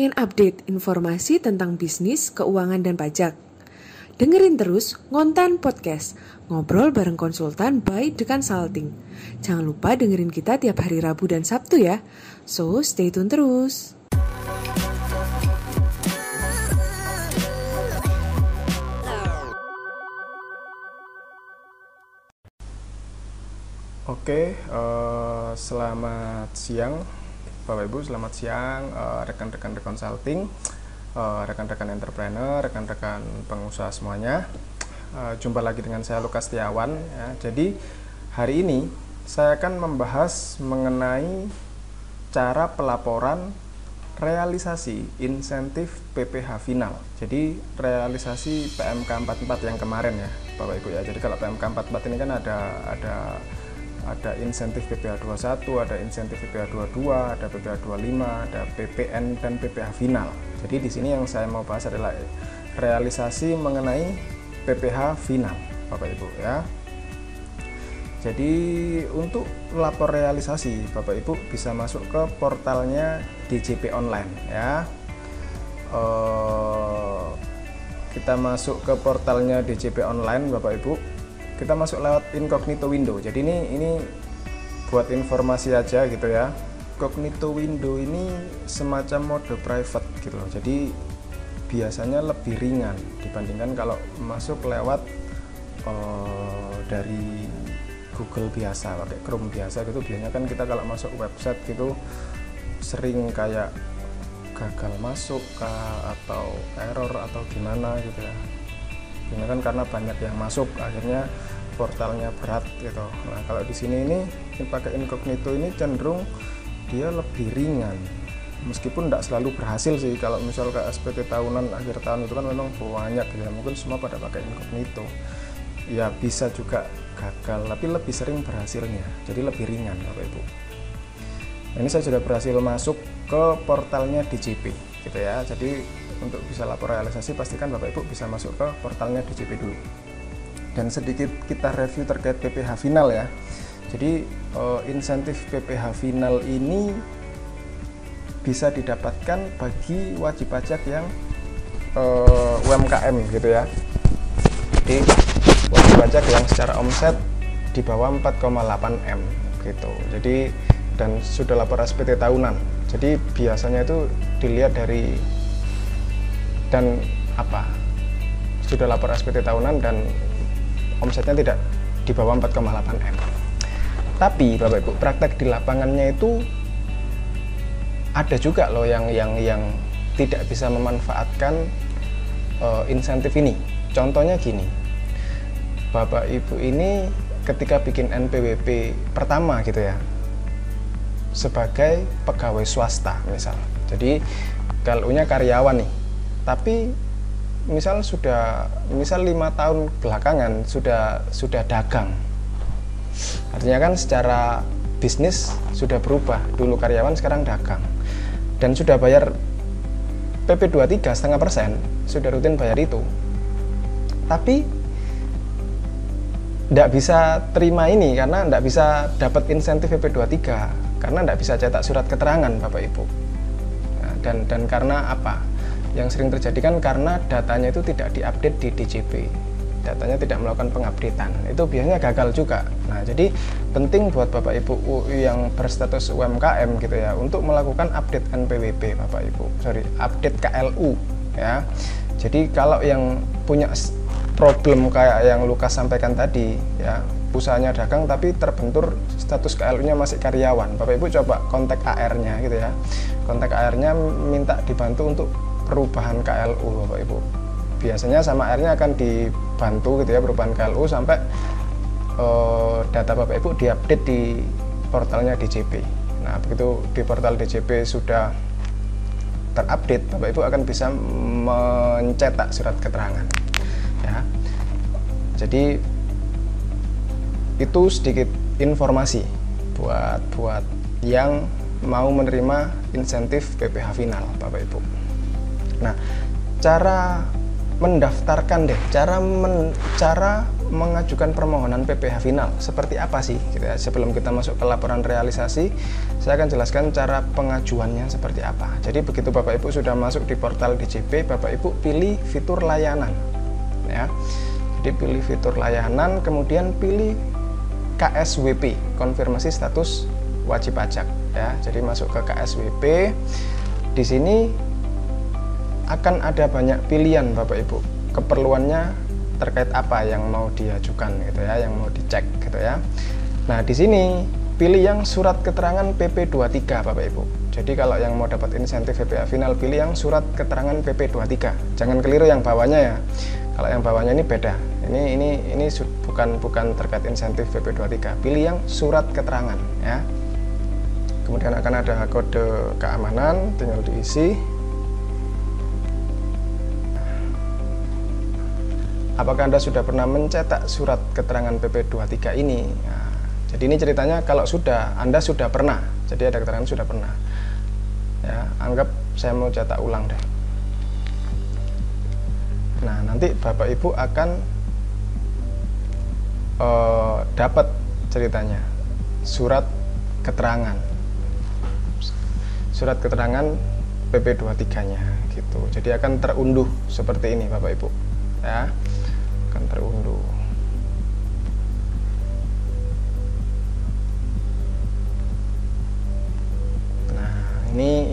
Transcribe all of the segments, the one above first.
Pengen update informasi tentang bisnis, keuangan, dan pajak? Dengerin terus Ngontan Podcast, ngobrol bareng konsultan by The Consulting. Jangan lupa dengerin kita tiap hari Rabu dan Sabtu ya. So, stay tune terus. Oke, uh, selamat siang Bapak Ibu, selamat siang uh, rekan-rekan uh, consulting, uh, rekan-rekan entrepreneur, rekan-rekan pengusaha semuanya. Uh, jumpa lagi dengan saya Lukas Setiawan. Ya. Jadi hari ini saya akan membahas mengenai cara pelaporan realisasi insentif PPH final. Jadi realisasi PMK 44 yang kemarin ya, Bapak Ibu ya. Jadi kalau PMK 44 ini kan ada ada ada insentif PPh 21, ada insentif PPh 22, ada PPh 25, ada PPN dan PPh final. Jadi di sini yang saya mau bahas adalah realisasi mengenai PPh final, Bapak Ibu ya. Jadi untuk lapor realisasi, Bapak Ibu bisa masuk ke portalnya DJP online ya. Uh, kita masuk ke portalnya DJP online, Bapak Ibu kita masuk lewat incognito window. Jadi ini ini buat informasi aja gitu ya. Incognito window ini semacam mode private gitu loh. Jadi biasanya lebih ringan dibandingkan kalau masuk lewat uh, dari Google biasa pakai Chrome biasa gitu. Biasanya kan kita kalau masuk website gitu sering kayak gagal masuk kah atau error atau gimana gitu ya. Ini kan karena banyak yang masuk akhirnya portalnya berat gitu. Nah kalau di sini ini pakai incognito ini cenderung dia lebih ringan. Meskipun tidak selalu berhasil sih kalau misal ke SPT tahunan akhir tahun itu kan memang banyak gitu ya. Mungkin semua pada pakai incognito. Ya bisa juga gagal tapi lebih sering berhasilnya. Jadi lebih ringan Bapak Ibu. Nah, ini saya sudah berhasil masuk ke portalnya DJP gitu ya. Jadi untuk bisa lapor realisasi pastikan Bapak Ibu bisa masuk ke portalnya DJP dulu dan sedikit kita review terkait PPh final ya. Jadi uh, insentif PPh final ini bisa didapatkan bagi wajib pajak yang uh, UMKM gitu ya. Jadi wajib pajak yang secara omset di bawah 4,8 M gitu. Jadi dan sudah lapor SPT tahunan. Jadi biasanya itu dilihat dari dan apa? Sudah lapor SPT tahunan dan omsetnya tidak di bawah 4,8 M. Tapi Bapak Ibu, praktek di lapangannya itu ada juga loh yang yang yang tidak bisa memanfaatkan uh, insentif ini. Contohnya gini. Bapak Ibu ini ketika bikin NPWP pertama gitu ya. Sebagai pegawai swasta misal. Jadi kalau nya karyawan nih. Tapi misal sudah misal lima tahun belakangan sudah sudah dagang. Artinya kan secara bisnis sudah berubah. Dulu karyawan sekarang dagang. Dan sudah bayar PP 23 setengah persen sudah rutin bayar itu. Tapi tidak bisa terima ini karena tidak bisa dapat insentif PP 23 karena tidak bisa cetak surat keterangan Bapak Ibu. Nah, dan dan karena apa yang sering terjadi kan karena datanya itu tidak diupdate di DJP datanya tidak melakukan pengupdatean. Itu biasanya gagal juga. Nah jadi penting buat Bapak Ibu yang berstatus UMKM gitu ya untuk melakukan update NPWP Bapak Ibu. Sorry update KLU ya. Jadi kalau yang punya problem kayak yang Lukas sampaikan tadi ya usahanya dagang tapi terbentur status KLU-nya masih karyawan. Bapak Ibu coba kontak AR-nya gitu ya. Kontak AR-nya minta dibantu untuk perubahan KLU Bapak Ibu. Biasanya sama airnya akan dibantu gitu ya perubahan KLU sampai uh, data Bapak Ibu diupdate di portalnya DJP nah begitu di portal DJP sudah terupdate Bapak Ibu akan bisa mencetak surat keterangan ya. Jadi itu sedikit informasi buat buat yang mau menerima insentif PPh final Bapak Ibu. Nah, cara mendaftarkan deh, cara men, cara mengajukan permohonan PPh final seperti apa sih gitu ya. Sebelum kita masuk ke laporan realisasi, saya akan jelaskan cara pengajuannya seperti apa. Jadi begitu Bapak Ibu sudah masuk di portal DJP, Bapak Ibu pilih fitur layanan ya. Jadi pilih fitur layanan, kemudian pilih KSWP, konfirmasi status wajib pajak ya. Jadi masuk ke KSWP. Di sini akan ada banyak pilihan Bapak Ibu. Keperluannya terkait apa yang mau diajukan gitu ya, yang mau dicek gitu ya. Nah, di sini pilih yang surat keterangan PP23 Bapak Ibu. Jadi kalau yang mau dapat insentif PPA final pilih yang surat keterangan PP23. Jangan keliru yang bawahnya ya. Kalau yang bawahnya ini beda. Ini ini ini bukan bukan terkait insentif PP23. Pilih yang surat keterangan ya. Kemudian akan ada kode keamanan, tinggal diisi apakah Anda sudah pernah mencetak surat keterangan PP23 ini? Nah, jadi ini ceritanya kalau sudah, Anda sudah pernah. Jadi ada keterangan sudah pernah. Ya, anggap saya mau cetak ulang deh. Nah, nanti Bapak Ibu akan uh, dapat ceritanya surat keterangan. Surat keterangan PP23-nya gitu. Jadi akan terunduh seperti ini Bapak Ibu. Ya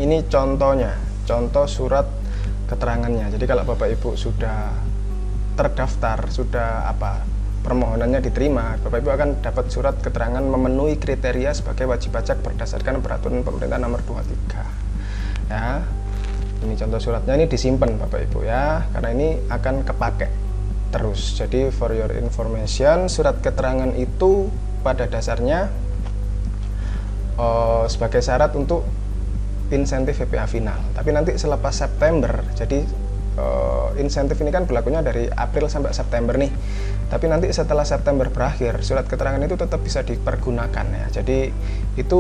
ini contohnya contoh surat keterangannya jadi kalau bapak ibu sudah terdaftar sudah apa permohonannya diterima, Bapak Ibu akan dapat surat keterangan memenuhi kriteria sebagai wajib pajak berdasarkan peraturan pemerintah nomor 23. Ya. Ini contoh suratnya ini disimpan Bapak Ibu ya, karena ini akan kepake terus. Jadi for your information, surat keterangan itu pada dasarnya uh, sebagai syarat untuk insentif VPA final. Tapi nanti selepas September, jadi uh, insentif ini kan berlakunya dari April sampai September nih. Tapi nanti setelah September berakhir, surat keterangan itu tetap bisa dipergunakan ya. Jadi itu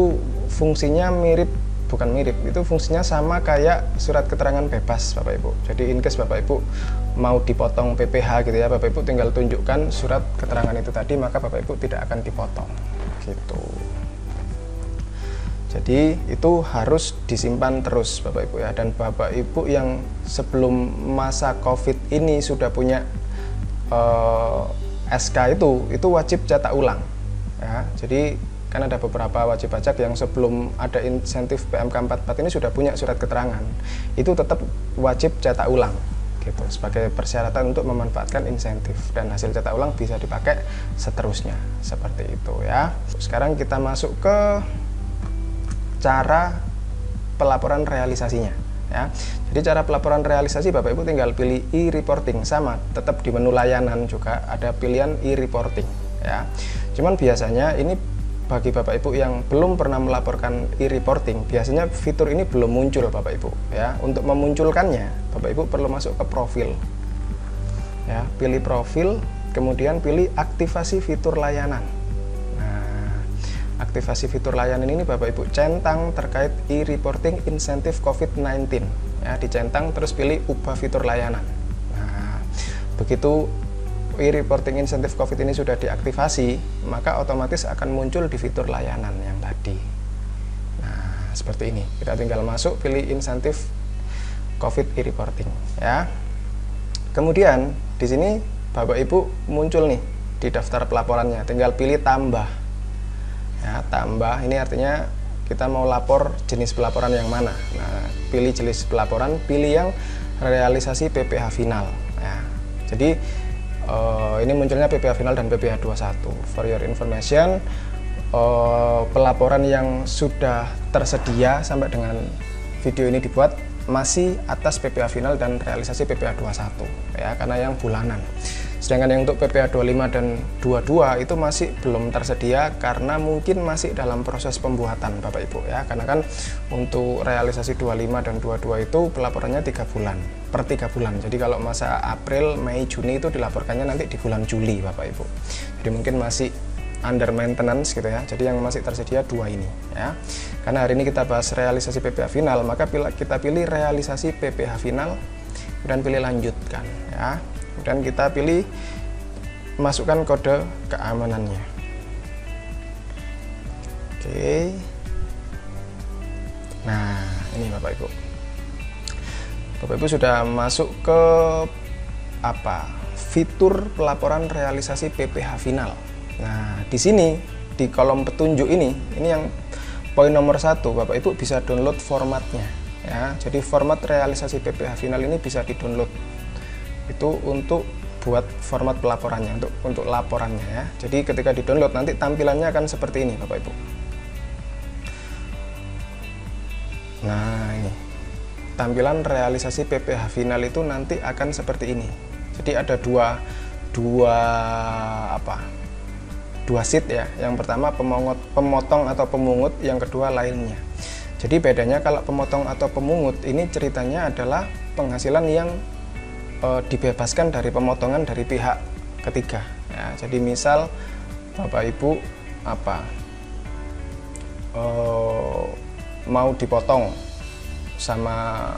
fungsinya mirip bukan mirip itu fungsinya sama kayak surat keterangan bebas Bapak Ibu jadi in case Bapak Ibu mau dipotong PPH gitu ya Bapak Ibu tinggal tunjukkan surat keterangan itu tadi maka Bapak Ibu tidak akan dipotong gitu jadi itu harus disimpan terus Bapak Ibu ya. Dan Bapak Ibu yang sebelum masa Covid ini sudah punya eh, SK itu itu wajib cetak ulang ya. Jadi kan ada beberapa wajib pajak yang sebelum ada insentif PMK 44 ini sudah punya surat keterangan. Itu tetap wajib cetak ulang gitu sebagai persyaratan untuk memanfaatkan insentif. Dan hasil cetak ulang bisa dipakai seterusnya seperti itu ya. Sekarang kita masuk ke cara pelaporan realisasinya ya jadi cara pelaporan realisasi Bapak Ibu tinggal pilih e-reporting sama tetap di menu layanan juga ada pilihan e-reporting ya cuman biasanya ini bagi Bapak Ibu yang belum pernah melaporkan e-reporting, biasanya fitur ini belum muncul Bapak Ibu ya. Untuk memunculkannya, Bapak Ibu perlu masuk ke profil. Ya, pilih profil, kemudian pilih aktivasi fitur layanan. Aktivasi fitur layanan ini Bapak Ibu centang terkait e-reporting insentif COVID-19. Ya, dicentang terus pilih ubah fitur layanan. Nah, begitu e-reporting insentif COVID ini sudah diaktifasi, maka otomatis akan muncul di fitur layanan yang tadi. Nah, seperti ini. Kita tinggal masuk, pilih insentif COVID e-reporting, ya. Kemudian di sini Bapak Ibu muncul nih di daftar pelaporannya, tinggal pilih tambah. Ya, tambah ini artinya kita mau lapor jenis pelaporan yang mana. Nah, pilih jenis pelaporan, pilih yang realisasi PPh final. Ya. Jadi uh, ini munculnya PPH final dan PPH 21 for your information uh, pelaporan yang sudah tersedia sampai dengan video ini dibuat masih atas PPH final dan realisasi PPH 21 ya karena yang bulanan Sedangkan yang untuk PPA 25 dan 22 itu masih belum tersedia karena mungkin masih dalam proses pembuatan Bapak Ibu ya. Karena kan untuk realisasi 25 dan 22 itu pelaporannya tiga bulan per tiga bulan. Jadi kalau masa April, Mei, Juni itu dilaporkannya nanti di bulan Juli Bapak Ibu. Jadi mungkin masih under maintenance gitu ya. Jadi yang masih tersedia dua ini ya. Karena hari ini kita bahas realisasi PPH final, maka kita pilih realisasi PPH final dan pilih lanjutkan ya kemudian kita pilih masukkan kode keamanannya. Oke. Nah ini Bapak Ibu. Bapak Ibu sudah masuk ke apa? Fitur pelaporan realisasi PPH final. Nah di sini di kolom petunjuk ini ini yang poin nomor satu Bapak Ibu bisa download formatnya ya. Jadi format realisasi PPH final ini bisa di download itu untuk buat format pelaporannya untuk untuk laporannya ya. Jadi ketika di download nanti tampilannya akan seperti ini Bapak Ibu. Nah ini tampilan realisasi PPH final itu nanti akan seperti ini. Jadi ada dua dua apa? Dua sheet ya. Yang pertama pemongot, pemotong atau pemungut, yang kedua lainnya. Jadi bedanya kalau pemotong atau pemungut ini ceritanya adalah penghasilan yang e, dibebaskan dari pemotongan dari pihak ketiga. Ya jadi misal bapak ibu apa? E, mau dipotong sama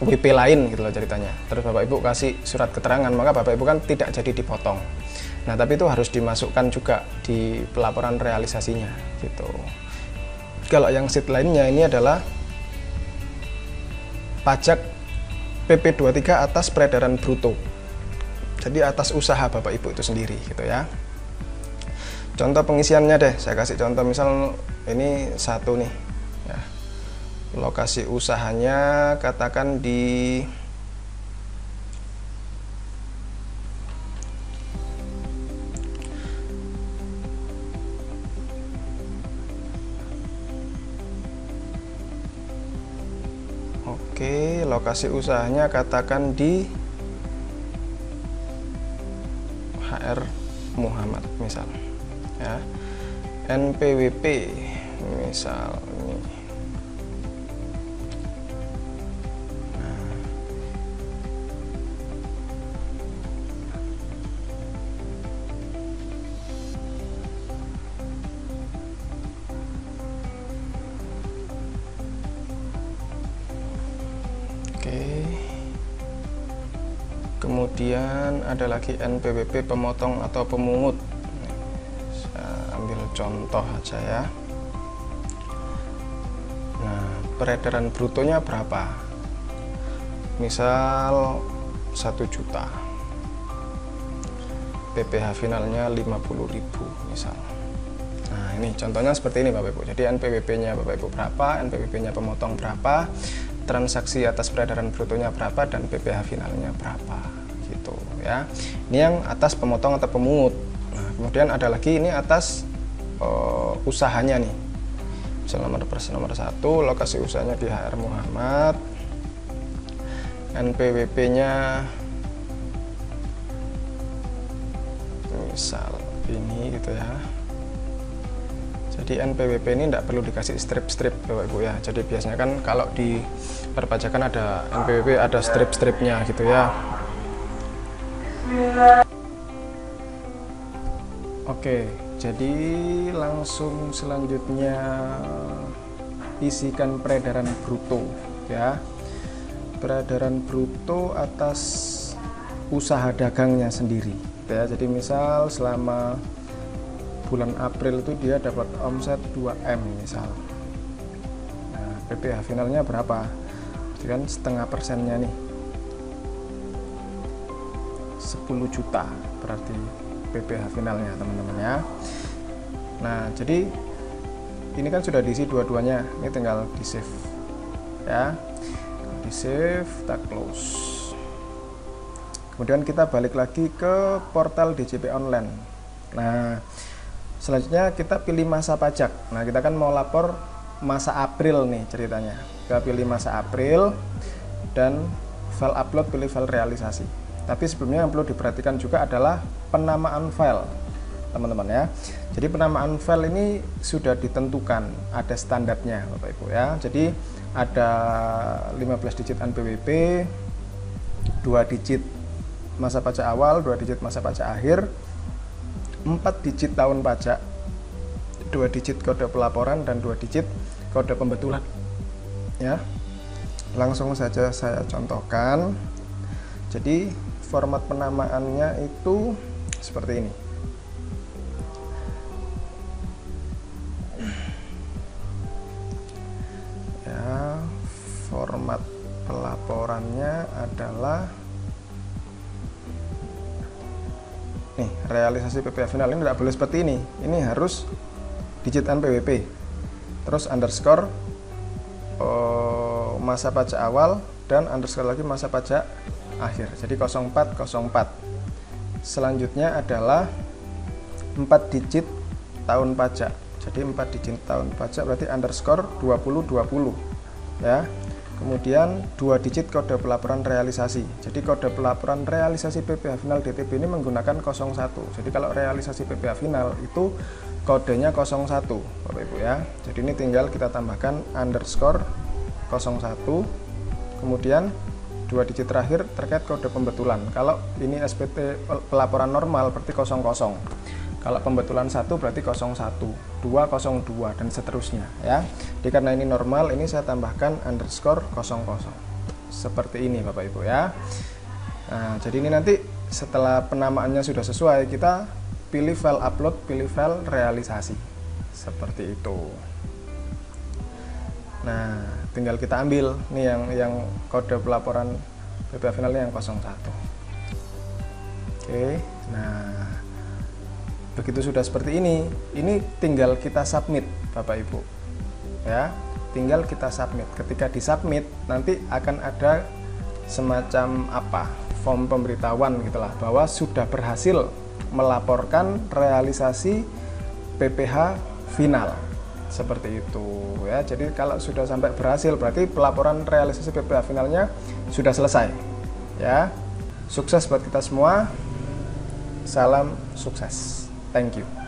WP lain gitu loh ceritanya. Terus bapak ibu kasih surat keterangan maka bapak ibu kan tidak jadi dipotong. Nah tapi itu harus dimasukkan juga di pelaporan realisasinya gitu. Kalau yang sheet lainnya ini adalah pajak PP23 atas peredaran bruto. Jadi atas usaha Bapak Ibu itu sendiri gitu ya. Contoh pengisiannya deh, saya kasih contoh misal ini satu nih ya. Lokasi usahanya katakan di lokasi usahanya katakan di HR Muhammad misal ya. NPWP misal ini kemudian ada lagi NPWP pemotong atau pemungut. Saya ambil contoh aja ya. Nah peredaran brutonya berapa? Misal 1 juta. PPH finalnya 50.000 misal. Nah ini contohnya seperti ini Bapak Ibu. Jadi NPWP nya Bapak Ibu berapa NPWP nya pemotong berapa transaksi atas peredaran brutonya berapa dan PPH finalnya berapa gitu ya. Ini yang atas pemotong atau pemungut. Nah, kemudian ada lagi ini atas uh, usahanya nih. Misal nomor persen nomor satu lokasi usahanya di HR Muhammad. NPWP nya misal ini gitu ya. Jadi NPWP ini tidak perlu dikasih strip-strip Bapak Ibu ya. Jadi biasanya kan kalau di perpajakan ada NPWP ada strip-stripnya gitu ya Oke, jadi langsung selanjutnya isikan peredaran bruto ya. Peredaran bruto atas usaha dagangnya sendiri ya. Jadi misal selama bulan April itu dia dapat omset 2M misal. Nah, PPH finalnya berapa? Jadi kan setengah persennya nih 10 juta berarti PPH finalnya teman-teman ya. Nah jadi ini kan sudah diisi dua-duanya. Ini tinggal di save ya. Di save kita close. Kemudian kita balik lagi ke portal DJP online. Nah selanjutnya kita pilih masa pajak. Nah kita kan mau lapor masa April nih ceritanya. Kita pilih masa April dan file upload pilih file realisasi tapi sebelumnya yang perlu diperhatikan juga adalah penamaan file, teman-teman ya. Jadi penamaan file ini sudah ditentukan, ada standarnya, Bapak Ibu ya. Jadi ada 15 digit NPWP, 2 digit masa pajak awal, 2 digit masa pajak akhir, 4 digit tahun pajak, 2 digit kode pelaporan dan 2 digit kode pembetulan. Ya. Langsung saja saya contohkan. Jadi format penamaannya itu seperti ini. Ya format pelaporannya adalah nih realisasi PPh final. Ini tidak boleh seperti ini. Ini harus digit NPWP terus underscore oh, masa pajak awal dan underscore lagi masa pajak akhir. Jadi 0404 selanjutnya adalah 4 digit tahun pajak. Jadi 4 digit tahun pajak berarti underscore 2020 ya. Kemudian 2 digit kode pelaporan realisasi. Jadi kode pelaporan realisasi PPh final DTP ini menggunakan 01 jadi kalau realisasi PPh final itu kodenya 01 Bapak Ibu ya. Jadi ini tinggal kita tambahkan underscore 01 kemudian dua digit terakhir terkait kode pembetulan. Kalau ini SPT pelaporan normal berarti 00 kalau pembetulan satu berarti 01 202 dan seterusnya ya. Jadi karena ini normal ini saya tambahkan underscore 00 seperti ini Bapak Ibu ya. Nah jadi ini nanti setelah penamaannya sudah sesuai kita pilih file upload, pilih file realisasi. Seperti itu. Nah, tinggal kita ambil nih yang yang kode pelaporan BPA finalnya yang 01. Oke, nah begitu sudah seperti ini, ini tinggal kita submit Bapak Ibu. Ya, tinggal kita submit. Ketika disubmit nanti akan ada semacam apa? form pemberitahuan gitulah bahwa sudah berhasil melaporkan realisasi PPH final seperti itu ya. Jadi kalau sudah sampai berhasil berarti pelaporan realisasi PPH finalnya sudah selesai ya. Sukses buat kita semua. Salam sukses. Thank you